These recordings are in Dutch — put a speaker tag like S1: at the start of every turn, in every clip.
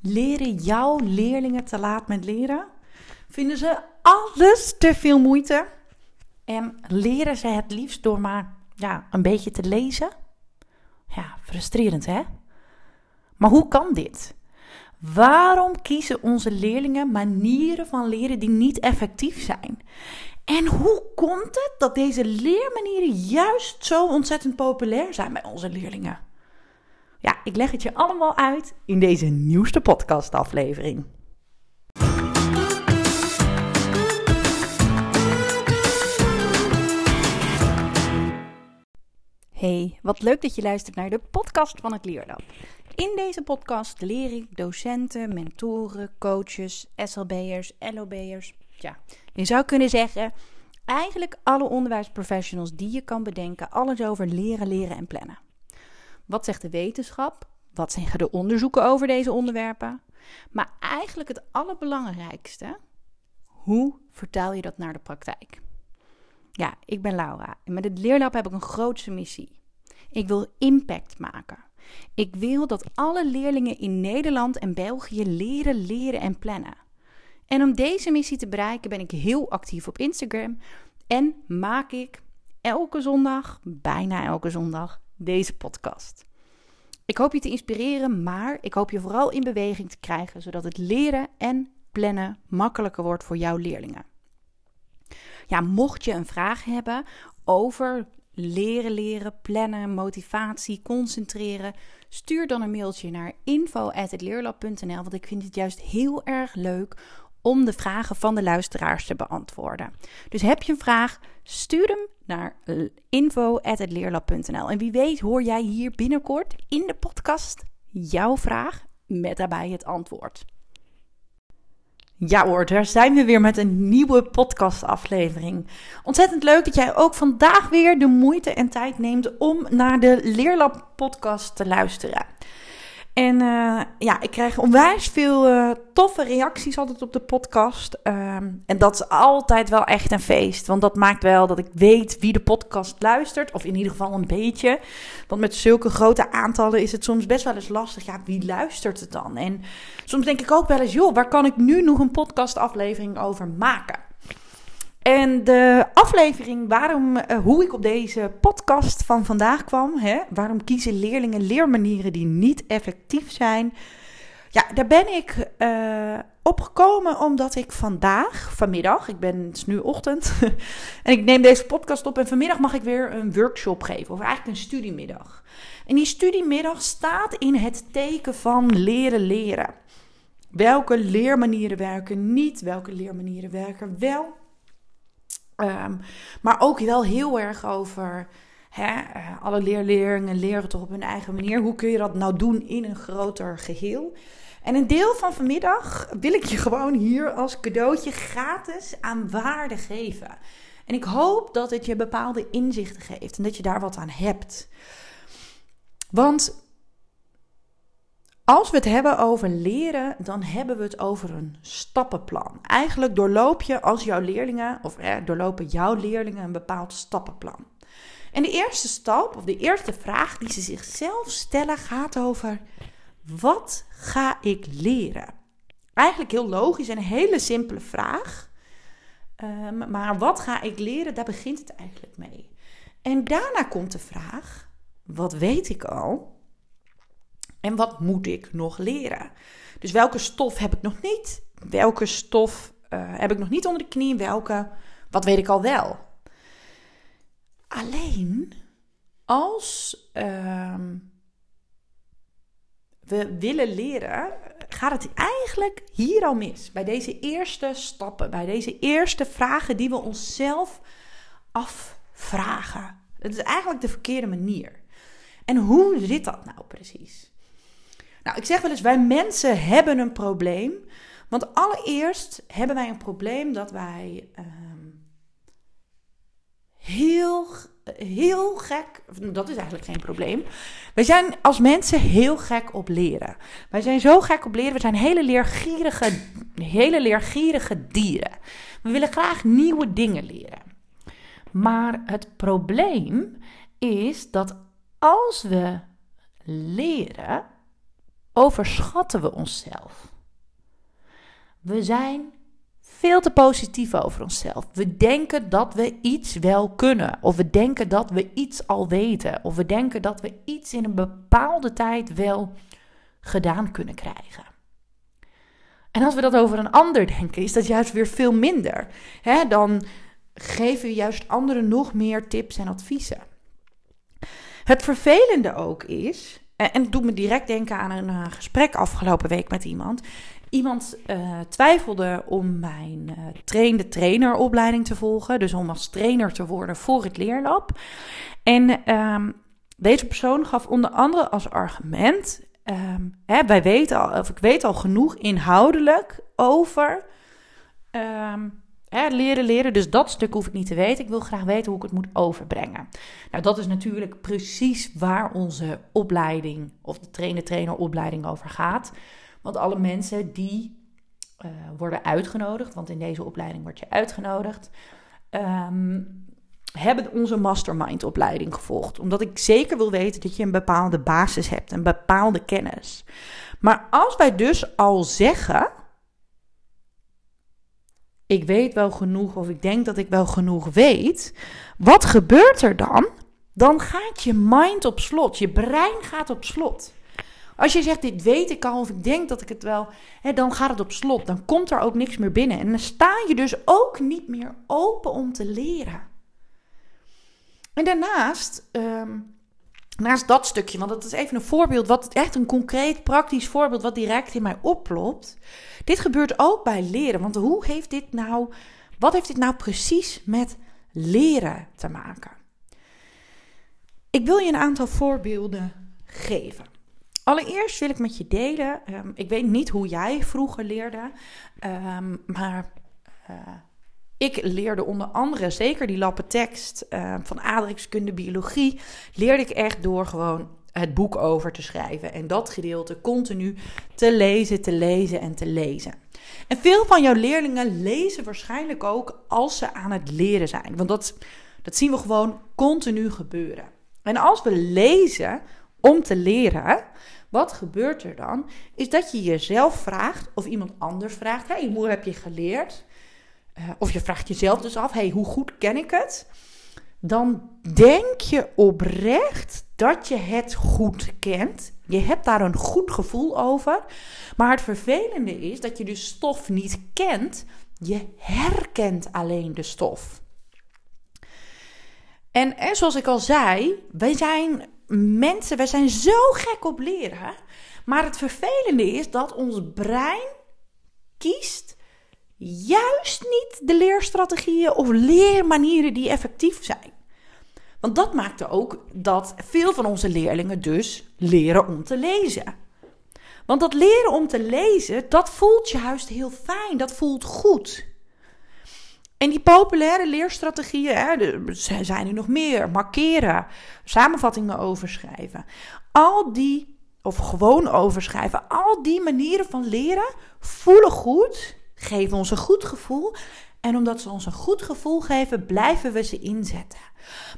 S1: Leren jouw leerlingen te laat met leren? Vinden ze alles te veel moeite? En leren ze het liefst door maar ja, een beetje te lezen? Ja, frustrerend hè? Maar hoe kan dit? Waarom kiezen onze leerlingen manieren van leren die niet effectief zijn? En hoe komt het dat deze leermanieren juist zo ontzettend populair zijn bij onze leerlingen? Ja, ik leg het je allemaal uit in deze nieuwste podcastaflevering. Hey, wat leuk dat je luistert naar de podcast van het Leerlab. In deze podcast leer ik docenten, mentoren, coaches, SLB'ers, LOB'ers. Ja, je zou kunnen zeggen, eigenlijk alle onderwijsprofessionals die je kan bedenken, alles over leren, leren en plannen. Wat zegt de wetenschap? Wat zeggen de onderzoeken over deze onderwerpen? Maar eigenlijk het allerbelangrijkste, hoe vertaal je dat naar de praktijk? Ja, ik ben Laura en met het Leerlab heb ik een grootste missie. Ik wil impact maken. Ik wil dat alle leerlingen in Nederland en België leren, leren en plannen. En om deze missie te bereiken ben ik heel actief op Instagram en maak ik elke zondag, bijna elke zondag, deze podcast. Ik hoop je te inspireren, maar ik hoop je vooral in beweging te krijgen, zodat het leren en plannen makkelijker wordt voor jouw leerlingen. Ja, mocht je een vraag hebben over leren, leren, plannen, motivatie, concentreren, stuur dan een mailtje naar info@leerlab.nl, want ik vind het juist heel erg leuk om de vragen van de luisteraars te beantwoorden. Dus heb je een vraag, stuur hem naar info.leerlab.nl. En wie weet hoor jij hier binnenkort in de podcast jouw vraag met daarbij het antwoord. Ja hoor, daar zijn we weer met een nieuwe podcastaflevering. Ontzettend leuk dat jij ook vandaag weer de moeite en tijd neemt om naar de Leerlab podcast te luisteren. En uh, ja, ik krijg onwijs veel uh, toffe reacties altijd op de podcast. Um, en dat is altijd wel echt een feest. Want dat maakt wel dat ik weet wie de podcast luistert. Of in ieder geval een beetje. Want met zulke grote aantallen is het soms best wel eens lastig. Ja, wie luistert het dan? En soms denk ik ook wel eens, joh, waar kan ik nu nog een podcastaflevering over maken? En de aflevering waarom, uh, hoe ik op deze podcast van vandaag kwam, hè, waarom kiezen leerlingen leermanieren die niet effectief zijn? Ja, daar ben ik uh, opgekomen omdat ik vandaag, vanmiddag, ik ben, het is nu ochtend, en ik neem deze podcast op en vanmiddag mag ik weer een workshop geven, of eigenlijk een studiemiddag. En die studiemiddag staat in het teken van leren leren. Welke leermanieren werken niet, welke leermanieren werken wel. Um, maar ook wel heel erg over hè, uh, alle leerlingen leren toch op hun eigen manier. Hoe kun je dat nou doen in een groter geheel? En een deel van vanmiddag wil ik je gewoon hier als cadeautje gratis aan waarde geven. En ik hoop dat het je bepaalde inzichten geeft en dat je daar wat aan hebt. Want als we het hebben over leren, dan hebben we het over een stappenplan. Eigenlijk doorloop je als jouw leerlingen, of doorlopen jouw leerlingen een bepaald stappenplan. En de eerste stap, of de eerste vraag die ze zichzelf stellen, gaat over: wat ga ik leren? Eigenlijk heel logisch en een hele simpele vraag. Um, maar wat ga ik leren? Daar begint het eigenlijk mee. En daarna komt de vraag: wat weet ik al? En wat moet ik nog leren? Dus welke stof heb ik nog niet? Welke stof uh, heb ik nog niet onder de knie? Welke, wat weet ik al wel? Alleen als uh, we willen leren, gaat het eigenlijk hier al mis. Bij deze eerste stappen, bij deze eerste vragen die we onszelf afvragen. Het is eigenlijk de verkeerde manier. En hoe zit dat nou precies? Nou, ik zeg wel eens, wij mensen hebben een probleem. Want allereerst hebben wij een probleem dat wij um, heel, heel gek. Dat is eigenlijk geen probleem. Wij zijn als mensen heel gek op leren. Wij zijn zo gek op leren. We zijn hele leergierige, hele leergierige dieren. We willen graag nieuwe dingen leren. Maar het probleem is dat als we leren overschatten we onszelf. We zijn veel te positief over onszelf. We denken dat we iets wel kunnen. Of we denken dat we iets al weten. Of we denken dat we iets in een bepaalde tijd wel gedaan kunnen krijgen. En als we dat over een ander denken, is dat juist weer veel minder. dan geven we juist anderen nog meer tips en adviezen. Het vervelende ook is, en het doet me direct denken aan een eh, gesprek afgelopen week met iemand. Iemand uh, twijfelde om mijn uh, trainde traineropleiding te volgen, dus om als trainer te worden voor het leerlab. En um, deze persoon gaf onder andere als argument: um, hè, wij weten al, of ik weet al genoeg inhoudelijk over um, leren, leren. Dus dat stuk hoef ik niet te weten. Ik wil graag weten hoe ik het moet overbrengen. Nou, dat is natuurlijk precies waar onze opleiding of de trainer-traineropleiding over gaat. Want alle mensen die uh, worden uitgenodigd, want in deze opleiding word je uitgenodigd, um, hebben onze mastermind opleiding gevolgd. Omdat ik zeker wil weten dat je een bepaalde basis hebt, een bepaalde kennis. Maar als wij dus al zeggen, ik weet wel genoeg of ik denk dat ik wel genoeg weet, wat gebeurt er dan? Dan gaat je mind op slot, je brein gaat op slot. Als je zegt, dit weet ik al of ik denk dat ik het wel, hè, dan gaat het op slot. Dan komt er ook niks meer binnen. En dan sta je dus ook niet meer open om te leren. En daarnaast, ehm, naast dat stukje, want dat is even een voorbeeld, wat echt een concreet, praktisch voorbeeld, wat direct in mij oplopt. Dit gebeurt ook bij leren. Want hoe heeft dit nou, wat heeft dit nou precies met leren te maken? Ik wil je een aantal voorbeelden geven. Allereerst wil ik met je delen. Um, ik weet niet hoe jij vroeger leerde, um, maar uh, ik leerde onder andere, zeker die lappe tekst uh, van aardrijkskunde, biologie, leerde ik echt door gewoon het boek over te schrijven. En dat gedeelte continu te lezen, te lezen en te lezen. En veel van jouw leerlingen lezen waarschijnlijk ook als ze aan het leren zijn. Want dat, dat zien we gewoon continu gebeuren. En als we lezen om te leren, wat gebeurt er dan? Is dat je jezelf vraagt, of iemand anders vraagt: hey, hoe heb je geleerd? Uh, of je vraagt jezelf dus af: hey, hoe goed ken ik het? Dan denk je oprecht dat je het goed kent. Je hebt daar een goed gevoel over. Maar het vervelende is dat je de stof niet kent. Je herkent alleen de stof. En, en zoals ik al zei, wij zijn mensen, wij zijn zo gek op leren. Maar het vervelende is dat ons brein kiest juist niet de leerstrategieën of leermanieren die effectief zijn. Want dat maakte ook dat veel van onze leerlingen dus leren om te lezen. Want dat leren om te lezen, dat voelt juist heel fijn, dat voelt goed. En die populaire leerstrategieën, hè, er zijn er nog meer. Markeren, samenvattingen overschrijven. Al die, of gewoon overschrijven, al die manieren van leren voelen goed, geven ons een goed gevoel. En omdat ze ons een goed gevoel geven, blijven we ze inzetten.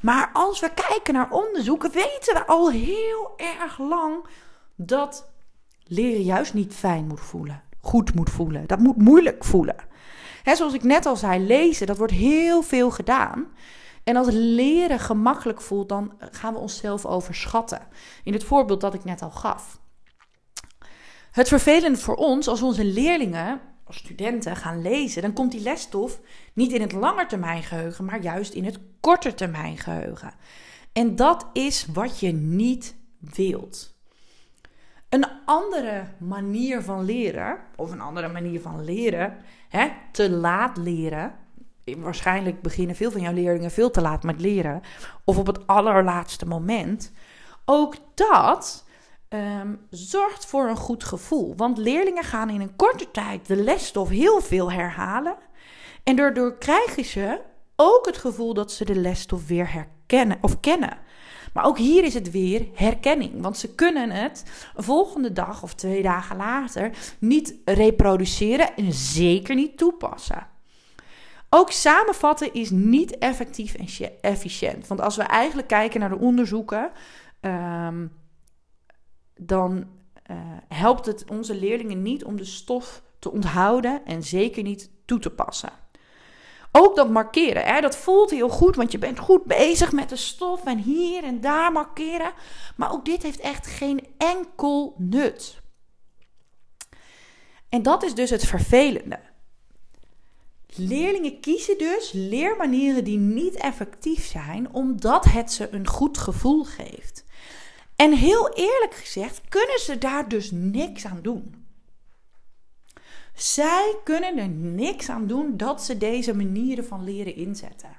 S1: Maar als we kijken naar onderzoeken, weten we al heel erg lang dat leren juist niet fijn moet voelen, goed moet voelen. Dat moet moeilijk voelen. He, zoals ik net al zei, lezen, dat wordt heel veel gedaan. En als leren gemakkelijk voelt, dan gaan we onszelf overschatten. In het voorbeeld dat ik net al gaf. Het vervelende voor ons, als onze leerlingen, studenten gaan lezen, dan komt die lesstof niet in het langetermijngeheugen, maar juist in het kortetermijngeheugen. En dat is wat je niet wilt. Een andere manier van leren, of een andere manier van leren, hè, te laat leren. Waarschijnlijk beginnen veel van jouw leerlingen veel te laat met leren, of op het allerlaatste moment. Ook dat um, zorgt voor een goed gevoel. Want leerlingen gaan in een korte tijd de lesstof heel veel herhalen. En daardoor krijgen ze ook het gevoel dat ze de lesstof weer herkennen of kennen. Maar ook hier is het weer herkenning. Want ze kunnen het volgende dag of twee dagen later niet reproduceren en zeker niet toepassen. Ook samenvatten is niet effectief en efficiënt. Want als we eigenlijk kijken naar de onderzoeken, um, dan uh, helpt het onze leerlingen niet om de stof te onthouden en zeker niet toe te passen. Ook dat markeren, hè, dat voelt heel goed, want je bent goed bezig met de stof en hier en daar markeren. Maar ook dit heeft echt geen enkel nut. En dat is dus het vervelende. Leerlingen kiezen dus leermanieren die niet effectief zijn, omdat het ze een goed gevoel geeft. En heel eerlijk gezegd, kunnen ze daar dus niks aan doen. Zij kunnen er niks aan doen dat ze deze manieren van leren inzetten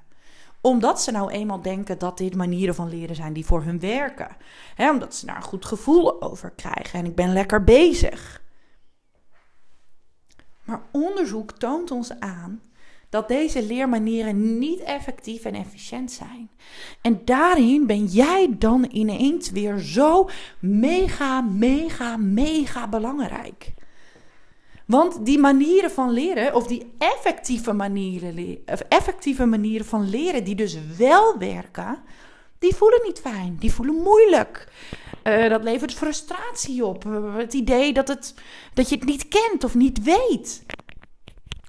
S1: omdat ze nou eenmaal denken dat dit manieren van leren zijn die voor hun werken. omdat ze daar een goed gevoel over krijgen en ik ben lekker bezig. Maar onderzoek toont ons aan dat deze leermanieren niet effectief en efficiënt zijn. En daarin ben jij dan ineens weer zo mega, mega, mega belangrijk. Want die manieren van leren, of die effectieve manieren, effectieve manieren van leren, die dus wel werken, die voelen niet fijn, die voelen moeilijk. Uh, dat levert frustratie op. Het idee dat, het, dat je het niet kent of niet weet.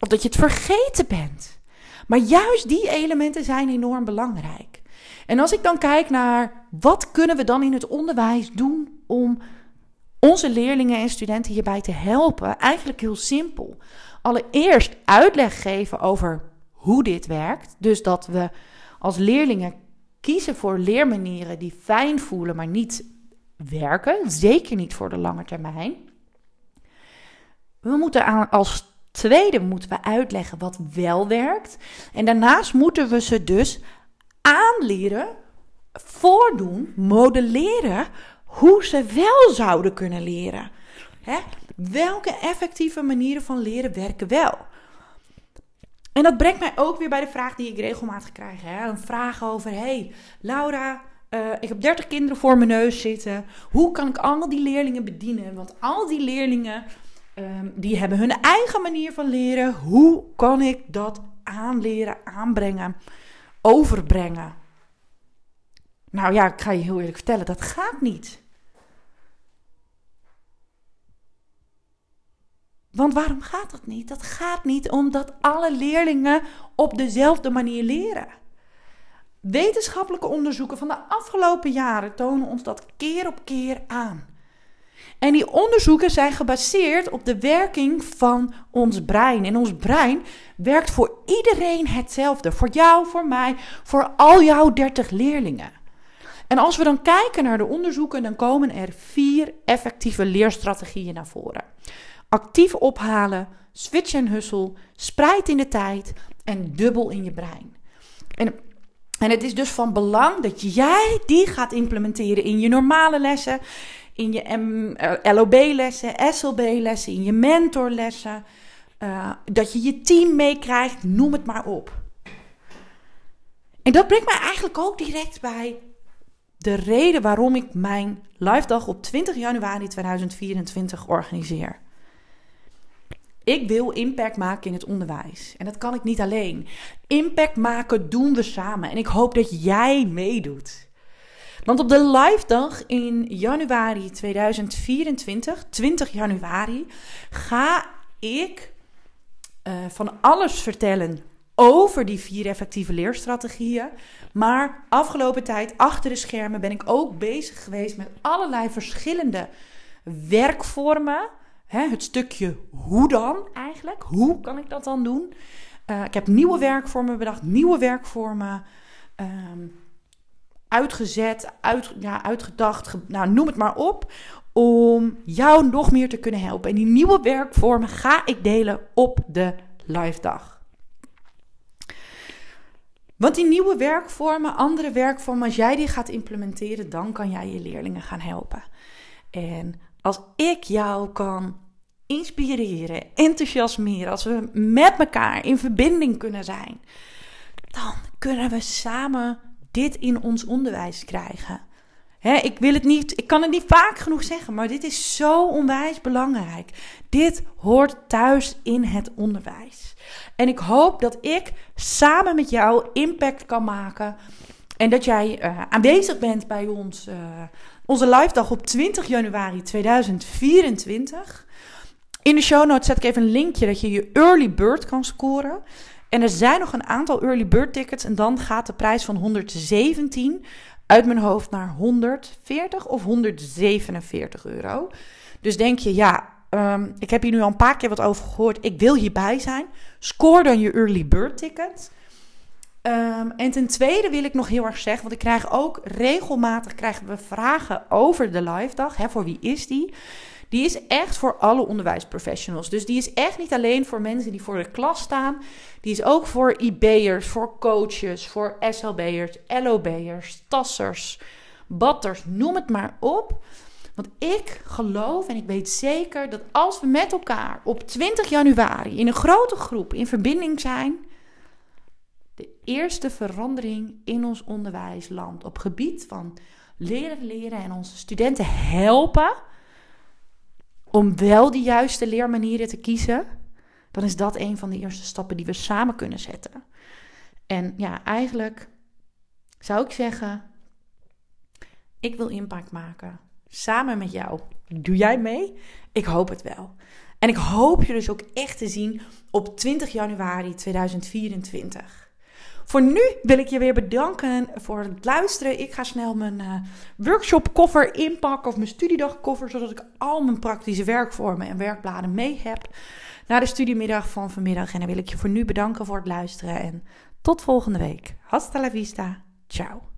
S1: Of dat je het vergeten bent. Maar juist die elementen zijn enorm belangrijk. En als ik dan kijk naar wat kunnen we dan in het onderwijs doen om onze leerlingen en studenten hierbij te helpen, eigenlijk heel simpel. Allereerst uitleg geven over hoe dit werkt. Dus dat we als leerlingen kiezen voor leermanieren die fijn voelen, maar niet werken. Zeker niet voor de lange termijn. We moeten aan, als tweede moeten we uitleggen wat wel werkt. En daarnaast moeten we ze dus aanleren, voordoen, modelleren hoe ze wel zouden kunnen leren. Hè? Welke effectieve manieren van leren werken wel? En dat brengt mij ook weer bij de vraag die ik regelmatig krijg. Hè? Een vraag over: hey, Laura, uh, ik heb 30 kinderen voor mijn neus zitten. Hoe kan ik al die leerlingen bedienen? Want al die leerlingen um, die hebben hun eigen manier van leren. Hoe kan ik dat aanleren, aanbrengen, overbrengen? Nou ja, ik ga je heel eerlijk vertellen, dat gaat niet. Want waarom gaat dat niet? Dat gaat niet omdat alle leerlingen op dezelfde manier leren. Wetenschappelijke onderzoeken van de afgelopen jaren tonen ons dat keer op keer aan. En die onderzoeken zijn gebaseerd op de werking van ons brein. En ons brein werkt voor iedereen hetzelfde. Voor jou, voor mij, voor al jouw 30 leerlingen. En als we dan kijken naar de onderzoeken, dan komen er vier effectieve leerstrategieën naar voren actief ophalen, switch en hussel, spreid in de tijd en dubbel in je brein. En, en het is dus van belang dat jij die gaat implementeren in je normale lessen, in je eh, LOB-lessen, SLB-lessen, in je mentorlessen. Uh, dat je je team meekrijgt, noem het maar op. En dat brengt mij eigenlijk ook direct bij de reden waarom ik mijn live dag op 20 januari 2024 organiseer. Ik wil impact maken in het onderwijs. En dat kan ik niet alleen. Impact maken doen we samen. En ik hoop dat jij meedoet. Want op de live dag in januari 2024, 20 januari, ga ik uh, van alles vertellen over die vier effectieve leerstrategieën. Maar afgelopen tijd achter de schermen ben ik ook bezig geweest met allerlei verschillende werkvormen Hè, het stukje hoe dan eigenlijk? Hoe kan ik dat dan doen? Uh, ik heb nieuwe werkvormen bedacht, nieuwe werkvormen um, uitgezet, uit, ja, uitgedacht, nou, noem het maar op, om jou nog meer te kunnen helpen. En die nieuwe werkvormen ga ik delen op de live dag. Want die nieuwe werkvormen, andere werkvormen, als jij die gaat implementeren, dan kan jij je leerlingen gaan helpen. En als ik jou kan inspireren, enthousiasmeren, als we met elkaar in verbinding kunnen zijn, dan kunnen we samen dit in ons onderwijs krijgen. ik, wil het niet, ik kan het niet vaak genoeg zeggen, maar dit is zo onwijs belangrijk. Dit hoort thuis in het onderwijs. En ik hoop dat ik samen met jou impact kan maken. En dat jij uh, aanwezig bent bij ons uh, onze live dag op 20 januari 2024. In de show notes zet ik even een linkje dat je je early bird kan scoren. En er zijn nog een aantal early bird tickets. En dan gaat de prijs van 117 uit mijn hoofd naar 140 of 147 euro. Dus denk je, ja, ehm, ik heb hier nu al een paar keer wat over gehoord. Ik wil hierbij zijn. Score dan je early bird ticket. Ehm, en ten tweede wil ik nog heel erg zeggen, want ik krijg ook regelmatig krijgen we vragen over de live dag. Hè, voor wie is die? Die is echt voor alle onderwijsprofessionals. Dus die is echt niet alleen voor mensen die voor de klas staan. Die is ook voor IB'ers, voor coaches, voor SLB'ers, LOB'ers, tassers, batters, noem het maar op. Want ik geloof en ik weet zeker dat als we met elkaar op 20 januari in een grote groep in verbinding zijn, de eerste verandering in ons onderwijsland op gebied van leren leren en onze studenten helpen om wel de juiste leermanieren te kiezen, dan is dat een van de eerste stappen die we samen kunnen zetten. En ja, eigenlijk zou ik zeggen, ik wil impact maken samen met jou. Doe jij mee? Ik hoop het wel. En ik hoop je dus ook echt te zien op 20 januari 2024. Voor nu wil ik je weer bedanken voor het luisteren. Ik ga snel mijn uh, workshop koffer inpakken of mijn studiedag koffer, zodat ik al mijn praktische werkvormen en werkbladen mee heb naar de studiemiddag van vanmiddag. En dan wil ik je voor nu bedanken voor het luisteren en tot volgende week. Hasta la vista. Ciao.